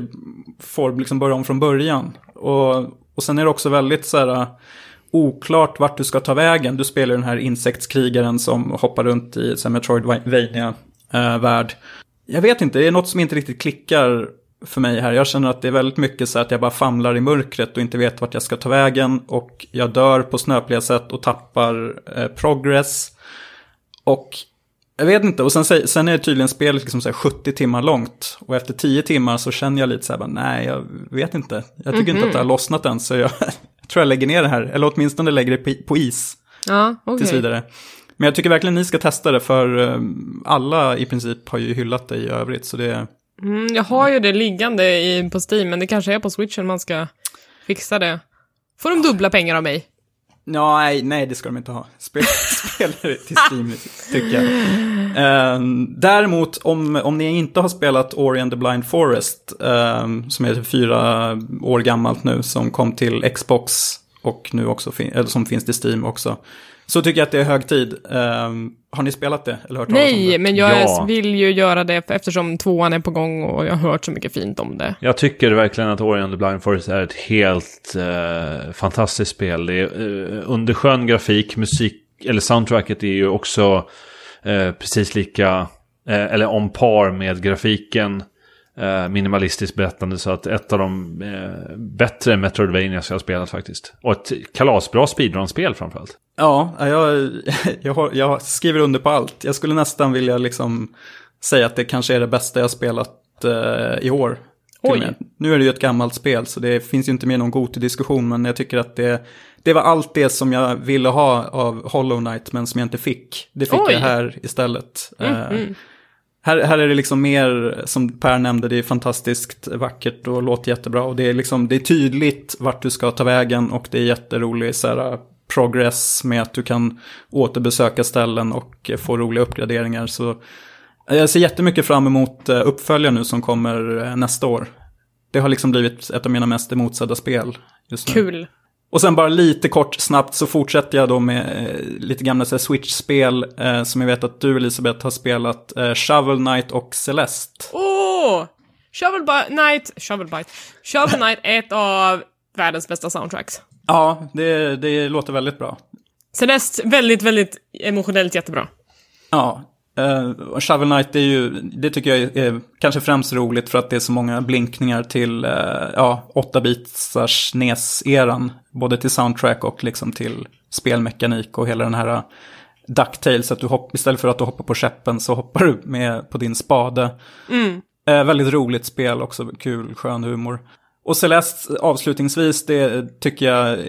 får liksom börja om från början. Och, och sen är det också väldigt så här oklart vart du ska ta vägen. Du spelar den här insektskrigaren som hoppar runt i här, Metroidvania-värld. Jag vet inte, det är något som inte riktigt klickar för mig här. Jag känner att det är väldigt mycket så att jag bara famlar i mörkret och inte vet vart jag ska ta vägen. Och jag dör på snöpliga sätt och tappar eh, progress. Och jag vet inte, och sen, sen är tydligen spelet liksom så 70 timmar långt. Och efter 10 timmar så känner jag lite så här, nej jag vet inte. Jag tycker mm -hmm. inte att det har lossnat än, så jag, tror jag lägger ner det här. Eller åtminstone lägger det på is. Ja, okay. Tills vidare. Men jag tycker verkligen ni ska testa det, för eh, alla i princip har ju hyllat det i övrigt. Så det... Mm, jag har ju det liggande i, på Steam, men det kanske är på Switchen man ska fixa det. Får de dubbla pengar av mig? Nej, nej, det ska de inte ha. Spel, spelare till Steam, tycker jag. Uh, däremot, om, om ni inte har spelat Ori and the Blind Forest, uh, som är fyra år gammalt nu, som kom till Xbox och nu också, fin eller som finns till Steam också, så tycker jag att det är hög tid. Um, har ni spelat det? Eller hört Nej, det? men jag ja. vill ju göra det eftersom tvåan är på gång och jag har hört så mycket fint om det. Jag tycker verkligen att Ori and the Blind Forest är ett helt uh, fantastiskt spel. Det är uh, underskön grafik, musik, eller soundtracket är ju också uh, precis lika, eller om par med grafiken. Eh, minimalistiskt berättande så att ett av de eh, bättre Metroidvanias jag har spelat faktiskt. Och ett kalasbra speedrun-spel framförallt. Ja, jag, jag, jag, skriver under på allt. Jag skulle nästan vilja liksom säga att det kanske är det bästa jag har spelat eh, i år. Oj. Nu är det ju ett gammalt spel så det finns ju inte med någon Goti-diskussion men jag tycker att det, det var allt det som jag ville ha av Hollow Knight men som jag inte fick. Det fick Oj. jag här istället. Mm, uh, mm. Här, här är det liksom mer, som Per nämnde, det är fantastiskt vackert och låter jättebra. Och det är, liksom, det är tydligt vart du ska ta vägen och det är jätterolig så här, äh, progress med att du kan återbesöka ställen och få roliga uppgraderingar. Så äh, jag ser jättemycket fram emot äh, uppföljaren nu som kommer nästa år. Det har liksom blivit ett av mina mest emotsedda spel just nu. Kul. Och sen bara lite kort snabbt så fortsätter jag då med eh, lite gamla Switch-spel eh, som jag vet att du Elisabeth har spelat. Eh, Shovel Knight och Celeste. Åh! Oh! Shovel Knight, Shovel Bite. Shovel Knight är ett av världens bästa soundtracks. Ja, det, det låter väldigt bra. Celeste, väldigt, väldigt emotionellt jättebra. Ja, Uh, Shovel Knight är ju, det tycker jag är, kanske främst roligt för att det är så många blinkningar till uh, ja, 8-bitars NES-eran. Både till soundtrack och liksom till spelmekanik och hela den här uh, Ducktails, att du hopp, istället för att du hoppar på skeppen så hoppar du med på din spade. Mm. Uh, väldigt roligt spel också, kul, skön humor. Och Celeste avslutningsvis, det tycker jag,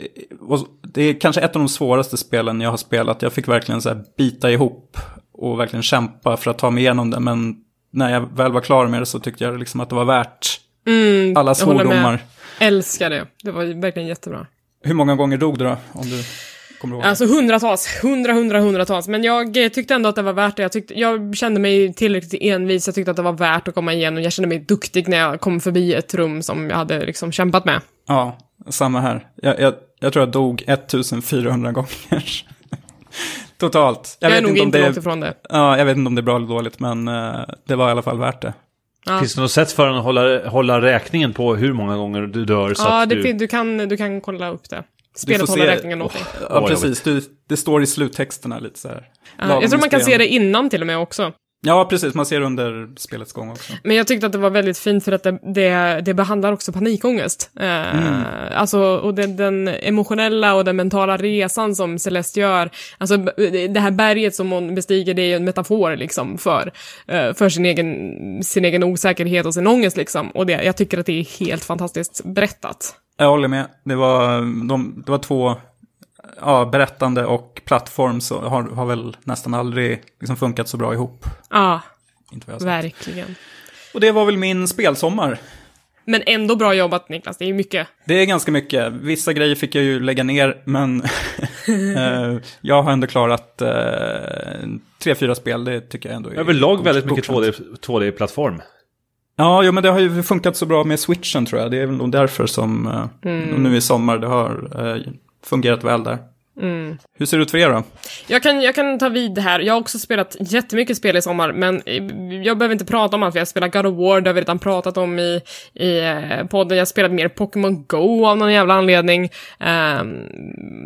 det är kanske ett av de svåraste spelen jag har spelat. Jag fick verkligen så här bita ihop och verkligen kämpa för att ta mig igenom det. Men när jag väl var klar med det så tyckte jag liksom att det var värt mm, alla svordomar. Älskar det. Det var verkligen jättebra. Hur många gånger dog du då? Om du kommer ihåg? Alltså hundratals. Hundra, hundra, hundratals. Men jag eh, tyckte ändå att det var värt det. Jag, tyckte, jag kände mig tillräckligt envis. Jag tyckte att det var värt att komma igenom. Jag kände mig duktig när jag kom förbi ett rum som jag hade liksom kämpat med. Ja, samma här. Jag, jag, jag tror jag dog 1400 gånger. Totalt. Jag, jag är nog inte, långt ifrån det. Ja, jag vet inte om det är bra eller dåligt, men uh, det var i alla fall värt det. Ja. Finns det något sätt för en att hålla, hålla räkningen på hur många gånger du dör? Så ja, att det du... du, kan, du kan kolla upp det. Spelet håller se... räkningen åt dig. Ja, precis. Du, det står i sluttexterna lite så här. Ja, jag tror man kan se det innan till och med också. Ja, precis. Man ser under spelets gång också. Men jag tyckte att det var väldigt fint för att det, det, det behandlar också panikångest. Eh, mm. Alltså, och den, den, emotionella och den mentala resan som Celeste gör. Alltså, det här berget som hon bestiger, det är ju en metafor liksom för, eh, för sin, egen, sin egen osäkerhet och sin ångest liksom. Och det, jag tycker att det är helt fantastiskt berättat. Jag håller med. Det var, de, det var två ja, berättande och plattform så har, har väl nästan aldrig liksom funkat så bra ihop. Ja, verkligen. Och det var väl min spelsommar. Men ändå bra jobbat Niklas, det är mycket. Det är ganska mycket. Vissa grejer fick jag ju lägga ner, men eh, jag har ändå klarat eh, tre, fyra spel. Det tycker jag ändå är Överlag väldigt mycket 2D-plattform. Ja, jo, men det har ju funkat så bra med switchen tror jag. Det är väl nog därför som eh, mm. nu i sommar det har fungerat väl där. Hur ser det ut för er då? Jag kan, jag kan ta vid här. Jag har också spelat jättemycket spel i sommar, men jag behöver inte prata om allt, för jag har spelat God of War, det har vi redan pratat om i, i eh, podden. Jag har spelat mer Pokémon Go av någon jävla anledning. Ehm,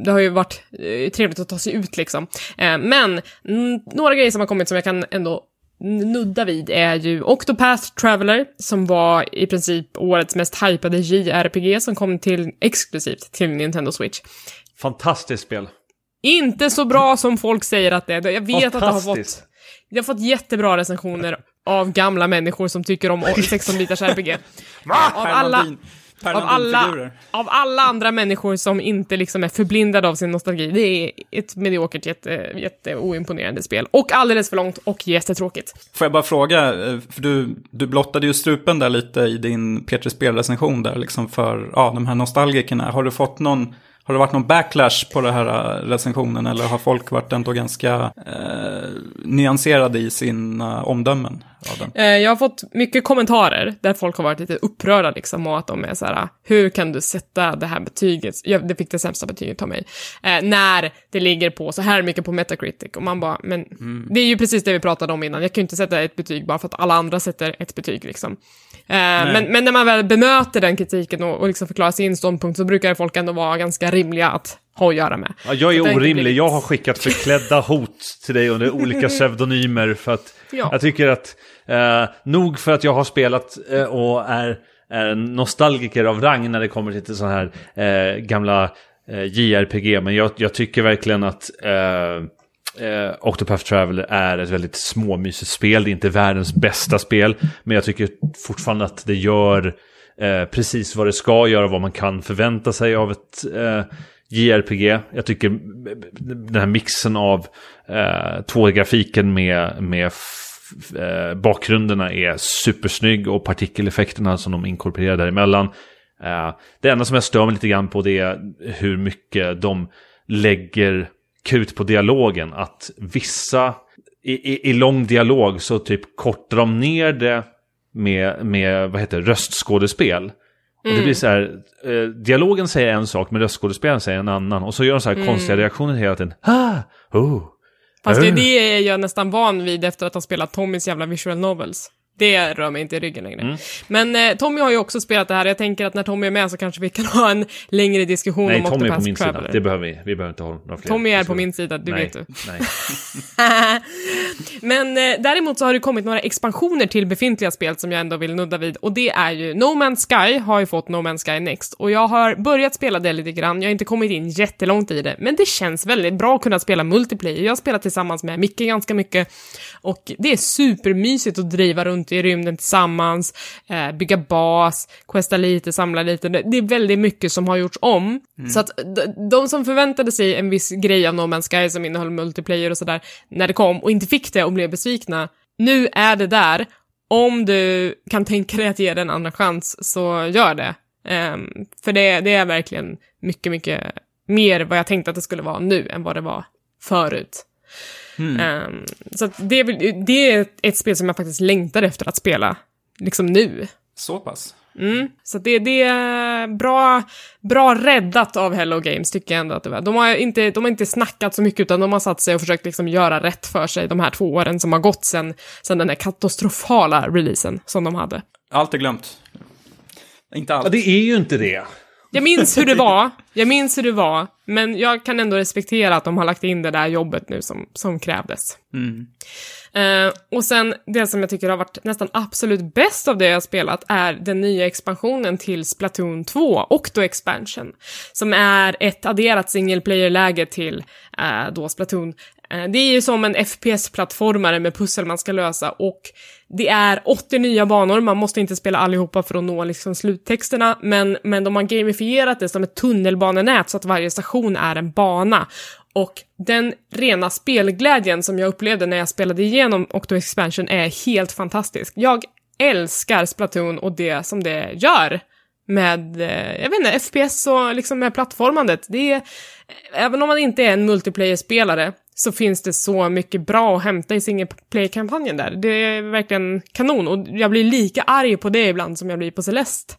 det har ju varit eh, trevligt att ta sig ut liksom. Ehm, men mm, några grejer som har kommit som jag kan ändå nudda vid är ju Octopath Traveler, som var i princip årets mest hypade JRPG som kom till exklusivt till Nintendo Switch. Fantastiskt spel. Inte så bra som folk säger att det är. Jag vet att det har fått, det har fått jättebra recensioner av gamla människor som tycker om 16-bitars RPG. Av alla, av, alla, av alla andra människor som inte liksom är förblindade av sin nostalgi. Det är ett mediokert, jätte, jätte oimponerande spel. Och alldeles för långt och jättetråkigt. Får jag bara fråga, eh, för du, du blottade ju strupen där lite i din P3 Spelrecension där, liksom för ja, de här nostalgikerna. Har du fått någon, har det varit någon backlash på den här eh, recensionen eller har folk varit ändå ganska eh, nyanserade i sina omdömen av den? Eh, Jag har fått mycket kommentarer där folk har varit lite upprörda liksom och att de är så här, hur kan du sätta det här betyget, jag, det fick det sämsta betyget av mig, eh, när det ligger på så här mycket på Metacritic och man bara, men det är ju precis det vi pratade om innan, jag kan ju inte sätta ett betyg bara för att alla andra sätter ett betyg liksom. Eh, men, men när man väl bemöter den kritiken och, och liksom förklarar sin ståndpunkt så brukar folk ändå vara ganska rimliga att ha att göra med. Ja, jag är Så blir orimlig. Jag har skickat förklädda hot till dig under olika pseudonymer för att Ja. jag tycker att eh, nog för att jag har spelat eh, och är, är nostalgiker av rang när det kommer till sådana här eh, gamla eh, JRPG, men jag, jag tycker verkligen att eh, Octopath Traveler är ett väldigt småmysigt spel. Det är inte världens bästa spel. Men jag tycker fortfarande att det gör eh, precis vad det ska göra. Vad man kan förvänta sig av ett eh, JRPG. Jag tycker den här mixen av eh, 2D-grafiken med, med f- eh, bakgrunderna är supersnygg. Och partikeleffekterna som de inkorporerar däremellan. Eh, det enda som jag stör mig lite grann på det är hur mycket de lägger krut på dialogen. Att vissa, i, i, i lång dialog så typ kortar de ner det med, med vad heter det, röstskådespel. Och det blir så här, eh, dialogen säger en sak men röstskådespelaren säger en annan. Och så gör de så här konstiga reaktioner hela tiden. Ah, oh, Fast det, äh. det är jag nästan van vid efter att ha spelat Tommys jävla visual novels. Det rör mig inte i ryggen längre. Mm. Men eh, Tommy har ju också spelat det här. Jag tänker att när Tommy är med så kanske vi kan ha en längre diskussion Nej, om Tommy är på Octopath min Traveler. sida. Det behöver vi. Vi behöver inte ha några fler. Tommy är på min sida, det nej, vet du. Nej. Men eh, däremot så har det kommit några expansioner till befintliga spel som jag ändå vill nudda vid och det är ju No Man's Sky har ju fått No Man's Sky Next och jag har börjat spela det lite grann, jag har inte kommit in jättelångt i det, men det känns väldigt bra att kunna spela multiplayer. Jag har spelat tillsammans med Micke ganska mycket och det är supermysigt att driva runt i rymden tillsammans, eh, bygga bas, questa lite, samla lite. Det är väldigt mycket som har gjorts om. Så att de som förväntade sig en viss grej av No Man's Sky som innehöll multiplayer och sådär när det kom och inte fick det och blev besvikna, nu är det där. Om du kan tänka dig att ge det en andra chans, så gör det. Ehm, för det, det är verkligen mycket, mycket mer vad jag tänkte att det skulle vara nu än vad det var förut. Ehm, så att det, är väl- det är ett spel som jag faktiskt längtar efter att spela, liksom nu. Så pass? Mm. Så det, det är bra, bra räddat av Hello Games, tycker jag ändå att det var. De har, inte, de har inte snackat så mycket, utan de har satt sig och försökt liksom göra rätt för sig de här två åren som har gått sen, sen den där katastrofala releasen som de hade. Allt är glömt. Inte allt. Ja, det är ju inte det. Jag minns hur det var, jag minns hur det var, men jag kan ändå respektera att de har lagt in det där jobbet nu som, som krävdes. Eh, och sen, det som jag tycker har varit nästan absolut bäst av det jag har spelat är den nya expansionen till Splatoon 2, Octo Expansion, som är ett adderat single player-läge till eh, då Splatoon. Eh, det är ju som en FPS-plattformare med pussel man ska lösa och det är 80 nya banor, man måste inte spela allihopa för att nå liksom sluttexterna, men, men de har gamifierat det som ett tunnelbanenät så att varje station är en bana. Och den rena spelglädjen som jag upplevde när jag spelade igenom Octo Expansion är helt fantastisk. Jag älskar Splatoon och det som det gör med, eh, jag vet inte, FPS och liksom med plattformandet. Det är, även om man inte är en multiplayer-spelare så finns det så mycket bra att hämta i single player-kampanjen där. Det är verkligen kanon och jag blir lika arg på det ibland som jag blir på Celeste.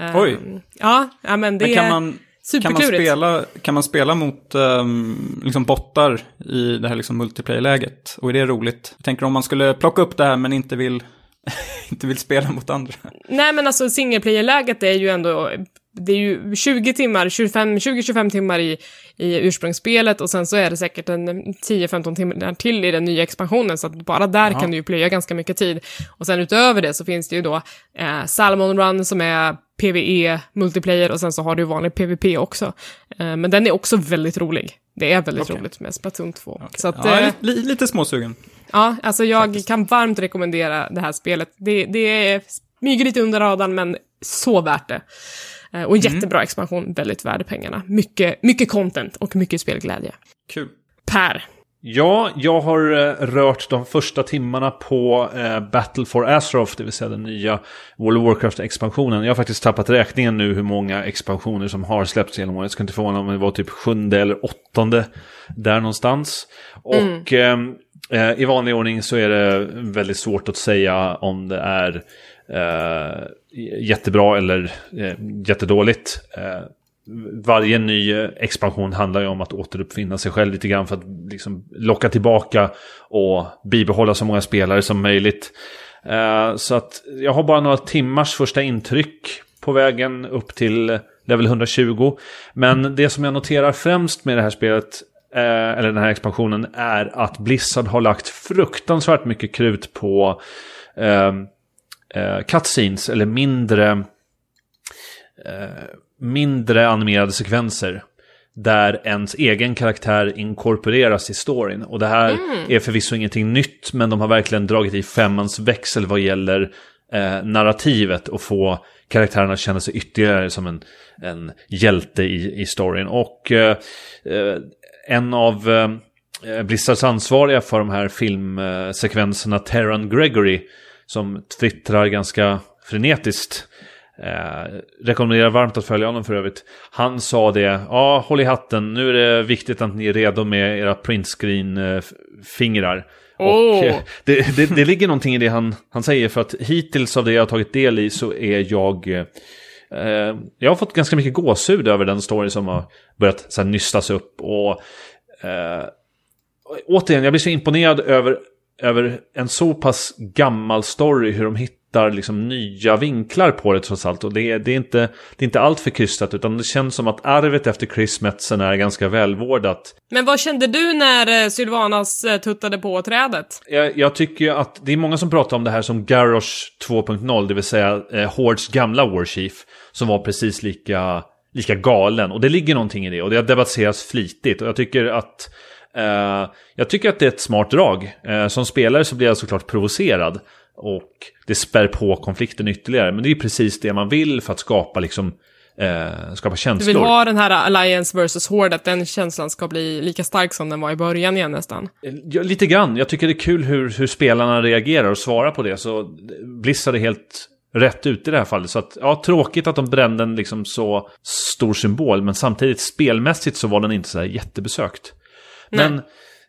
Eh, Oj. Ja, ja men det Men kan man, Kan man, Superklurigt. spela, kan man spela mot um, liksom bottar i det här liksom multiplayer-läget? Och är det roligt? Jag tänker om man skulle plocka upp det här men inte vill, inte vill spela mot andra. Nej men alltså single player-läget är ju ändå, det är ju 20 timmar, 25, 20-25 timmar i, i ursprungsspelet och sen så är det säkert en 10-15 timmar till i den nya expansionen så att bara där Ja. kan du ju plöja ganska mycket tid. Och sen utöver det så finns det ju då eh, Salmon Run som är PVE, multiplayer och sen så har du vanlig PVP också. Eh, men den är också väldigt rolig. Det är väldigt Okej. roligt med Splatoon 2. Så att, ja, eh, li, li, lite småsugen. Ja, alltså jag kan varmt rekommendera det här spelet. Det, det smyger lite under radarn, men så värt det. Eh, Och jättebra expansion, väldigt värd pengarna. Mycket, mycket content och mycket spelglädje. Kul. Per. Ja, jag har eh, rört de första timmarna på eh, Battle for Azeroth, det vill säga den nya World of Warcraft-expansionen. Jag har faktiskt tappat räkningen nu hur många expansioner som har släppts genom året. Jag ska inte förvåna om det var typ sjunde eller åttonde där någonstans. Och ehm, eh, i vanlig ordning så är det väldigt svårt att säga om det är eh, Eh, jättebra eller eh, jättedåligt. Eh, varje ny expansion handlar ju om att återuppfinna sig själv lite grann för att liksom locka tillbaka och bibehålla så många spelare som möjligt. Eh, så att jag har bara några timmars första intryck på vägen upp till level 120. Men det som jag noterar främst med det här spelet, eh, eller den här expansionen, är att Blizzard har lagt fruktansvärt mycket krut på eh, eh, cutscenes, eller mindre mindre animerade sekvenser. Där ens egen karaktär inkorporeras i storyn. Och det här är förvisso ingenting nytt, men de har verkligen dragit i femmans växel vad gäller eh, narrativet och få karaktärerna att känna sig ytterligare som en, en hjälte i, i storyn. Och eh, eh, en av eh, Blizzards ansvariga för de här filmsekvenserna, Terran Gregory, som twittrar ganska frenetiskt Eh, rekommenderar varmt att följa honom för övrigt. Han sa det, ja håll i hatten, nu är det viktigt att ni är redo med era printscreen-fingrar. Åh. Och eh, det, det, det ligger någonting i det han, han säger, för att hittills av det jag har tagit del i så är jag... Eh, jag har fått ganska mycket gåshud över den story som har börjat så här, nystas upp. Och eh, återigen, jag blir så imponerad över, över en så pass gammal story, hur de hittar liksom nya vinklar på det trots allt. Och det är, det är inte, det är inte allt för krystat, utan det känns som att arvet efter Chris Metzen är ganska välvårdat. Men vad kände du när eh, Sylvanas eh, tuttade på trädet? Jag, jag tycker att det är många som pratar om det här som Garrosh 2.0, det vill säga eh, Hordes gamla Warchief, som var precis lika, lika galen. Och det ligger någonting i det, och det har debatterats flitigt. Och jag tycker att jag tycker att det är ett smart drag. Eh, som spelare så blir jag såklart provocerad. Och det spär på konflikten ytterligare. Men det är precis det man vill för att skapa liksom eh, skapa Du känslor. vill ha den här Alliance vs Horde, att den känslan ska bli lika stark som den var i början igen nästan. Ja, lite grann. Jag tycker det är kul hur, hur spelarna reagerar och svarar på det. Så Blizzard är helt rätt ut i det här fallet. Så att, ja, tråkigt att de brände en liksom så stor symbol. Men samtidigt spelmässigt så var den inte så här jättebesökt. Men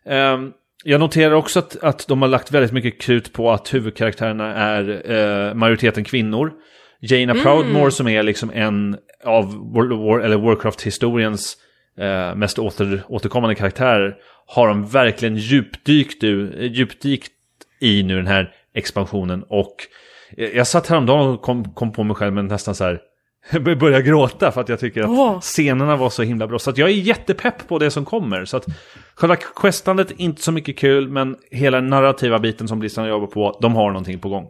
ehm, jag noterar också att, att de har lagt väldigt mycket krut på att huvudkaraktärerna är eh, majoriteten kvinnor. Jaina Proudmore som är liksom en av World War, eller Warcraft-historiens eh, mest åter, återkommande karaktärer har de verkligen djupdykt, u- djupdykt i nu den här expansionen. Och jag jag satt häromdagen och kom, kom på mig själv med nästan så här börja gråta för att jag tycker att scenerna var så himla bra. Så jag är jättepepp på det som kommer. Så att själva questandet inte så mycket kul, men hela narrativa biten som Blizzard jobbar på, de har någonting på gång.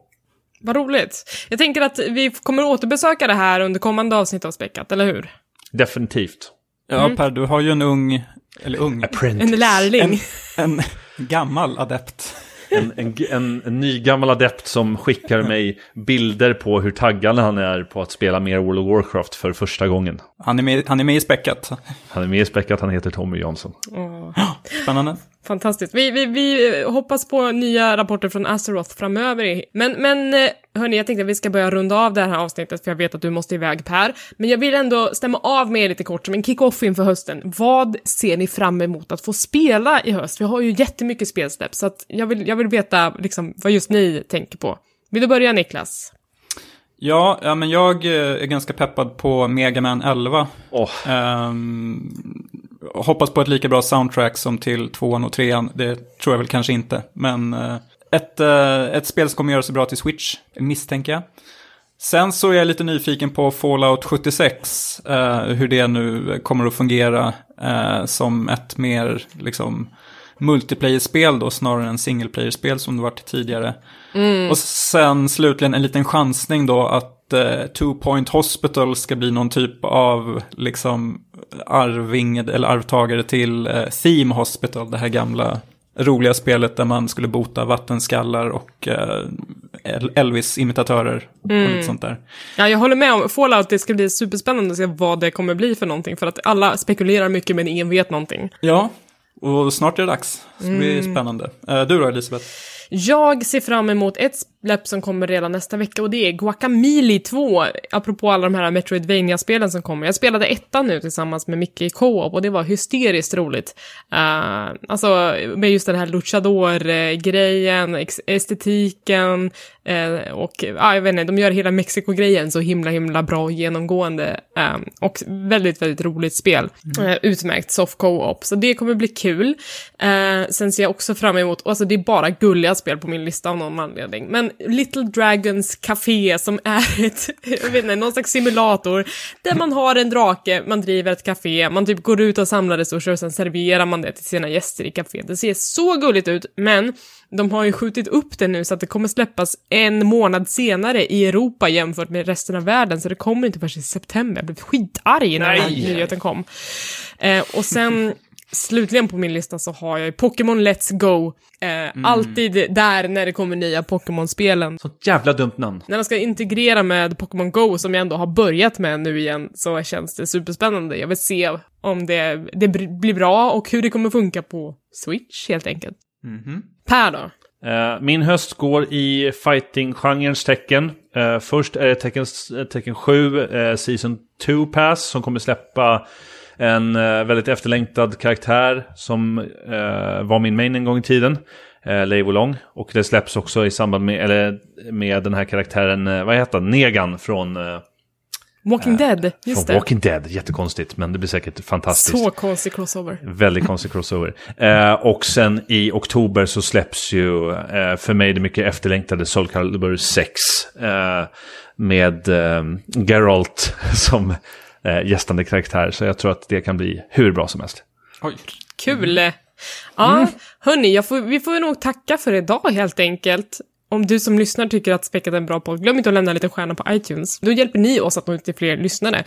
Vad roligt. Jag tänker att vi kommer återbesöka det här under kommande avsnitt av Späckat, eller hur? Definitivt. Ja, Per, du har ju en ung, eller ung, Apprentice. En lärling. en gammal adept. En, en, en, en ny gammal adept som skickar mig bilder på hur taggad han är på att spela mer World of Warcraft för första gången. Han är med, han är med i späckat. Han är med i späckat, han heter Tommy Jansson. Åh, Spännande. Fantastiskt. Vi, vi, vi hoppas på nya rapporter från Azeroth framöver. Men, men eh, hörni, jag tänkte att vi ska börja runda av det här avsnittet, för jag vet att du måste iväg Per. Men jag vill ändå stämma av med er lite kort som en kick-off inför hösten. Vad ser ni fram emot att få spela i höst? Vi har ju jättemycket spelsläpp, så att jag, vill, jag vill veta liksom, vad just ni tänker på. Vill du börja Niklas? Ja, ja, men jag eh, är ganska peppad på Mega Man 11. Åh, Ehm, hoppas på ett lika bra soundtrack som till tvåan och trean. Det tror jag väl kanske inte. Men eh, ett, eh, ett spel som kommer göra sig bra till Switch, misstänker jag. Sen så är jag lite nyfiken på Fallout 76. eh, hur det nu kommer att fungera eh, som ett mer liksom multiplayer-spel då snarare än single player-spel som det varit tidigare. Och sen slutligen en liten chansning då att eh, Two Point Hospital ska bli någon typ av liksom arving eller arvtagare till eh, Theme Hospital, det här gamla roliga spelet där man skulle bota vattenskallar och eh, El- Elvis-imitatörer och lite sånt där. Ja, jag håller med om Fallout, det ska bli superspännande att se vad det kommer bli för någonting, för att alla spekulerar mycket men ingen vet någonting. Ja, och snart är det dags. Så det blir spännande. Eh, du då, Elisabeth? Jag ser fram emot ett släpp som kommer redan nästa vecka och det är Guacamole 2, apropå alla de här Metroidvania-spelen som kommer. Jag spelade ettan nu tillsammans med Micke i co-op och det var hysteriskt roligt. Uh, alltså med just den här luchador-grejen, estetiken eh, och ja, jag vet inte, de gör hela Mexiko-grejen så himla himla bra och genomgående eh, och väldigt, väldigt roligt spel. Eh, utmärkt soft co-op, så det kommer bli kul. Sen ser jag också fram emot, alltså det är bara gulliga spel på min lista av någon anledning, men Little Dragons Café som är ett, jag vet inte, någon slags simulator där man har en drake, man driver ett café, man typ går ut och samlar resurser och sen serverar man det till sina gäster i caféet. Det ser så gulligt ut, men de har ju skjutit upp det nu så att det kommer släppas en månad senare i Europa jämfört med resten av världen, så det kommer inte först i september. Jag blev skitarg när den här nyheten kom. Eh, och sen slutligen på min lista så har jag ju Pokémon Let's Go. Eh, Alltid där när det kommer nya Pokémon-spelen. sånt jävla dumt namn. När de ska integrera med Pokémon Go, som jag ändå har börjat med nu igen, så känns det superspännande. Jag vill se om det, det blir bra och hur det kommer funka på Switch, helt enkelt. Per då? Eh, Min höst går i fighting-genrens tecken. Eh, Först är det tecken, tecken 7, eh, Season 2 Pass, som kommer släppa en eh, väldigt efterlängtad karaktär som eh, var min main en gång i tiden. Eh, Leivo Long. Och det släpps också i samband med, eller, med den här karaktären, eh, vad heter han, Negan från, Walking Dead, just det. Walking Dead. Jättekonstigt, men det blir säkert fantastiskt. Så konstig crossover. Väldigt konstig crossover. Eh, och sen i oktober så släpps ju eh, för mig det mycket efterlängtade Soul Calibur 6. Eh, med eh, Geralt som eh, gästande karaktär. Så jag tror att det kan bli hur bra som helst. Oj. Kul! Ja, hörni, jag får, vi får nog tacka för idag helt enkelt. Om du som lyssnar tycker att Späckat är en bra podd, glöm inte att lämna lite stjärna på iTunes. Då hjälper ni oss att nå ut till fler lyssnare.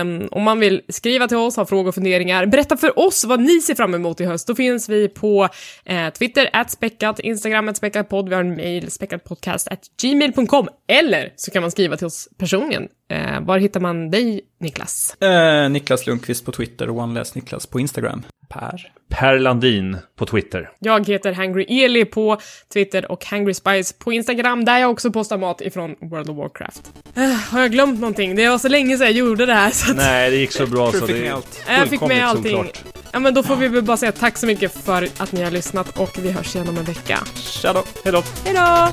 Um, om man vill skriva till oss, ha frågor och funderingar, berätta för oss vad ni ser fram emot i höst. Då finns vi på eh, Twitter, at späckat, Instagram, at späckatpodd, vi har en mail, späckatpodcast, at gmail.com. Eller så kan man skriva till oss personligen. Eh, var hittar man dig, Niklas? Eh, Niklas Lundqvist på Twitter och OneLess Niklas på Instagram. Per. Per Landin på Twitter. Jag heter Hangry Eli på Twitter och Hangry Spice på Instagram, där jag också postar mat ifrån World of Warcraft. Eh, har jag glömt någonting? Det var så länge sedan jag gjorde det här så att Nej, det gick så bra så fick det jag fick med allting. Ja, men då får vi väl bara säga tack så mycket för att ni har lyssnat och vi hörs igen om en vecka. Tja då. Hej då! Hej då!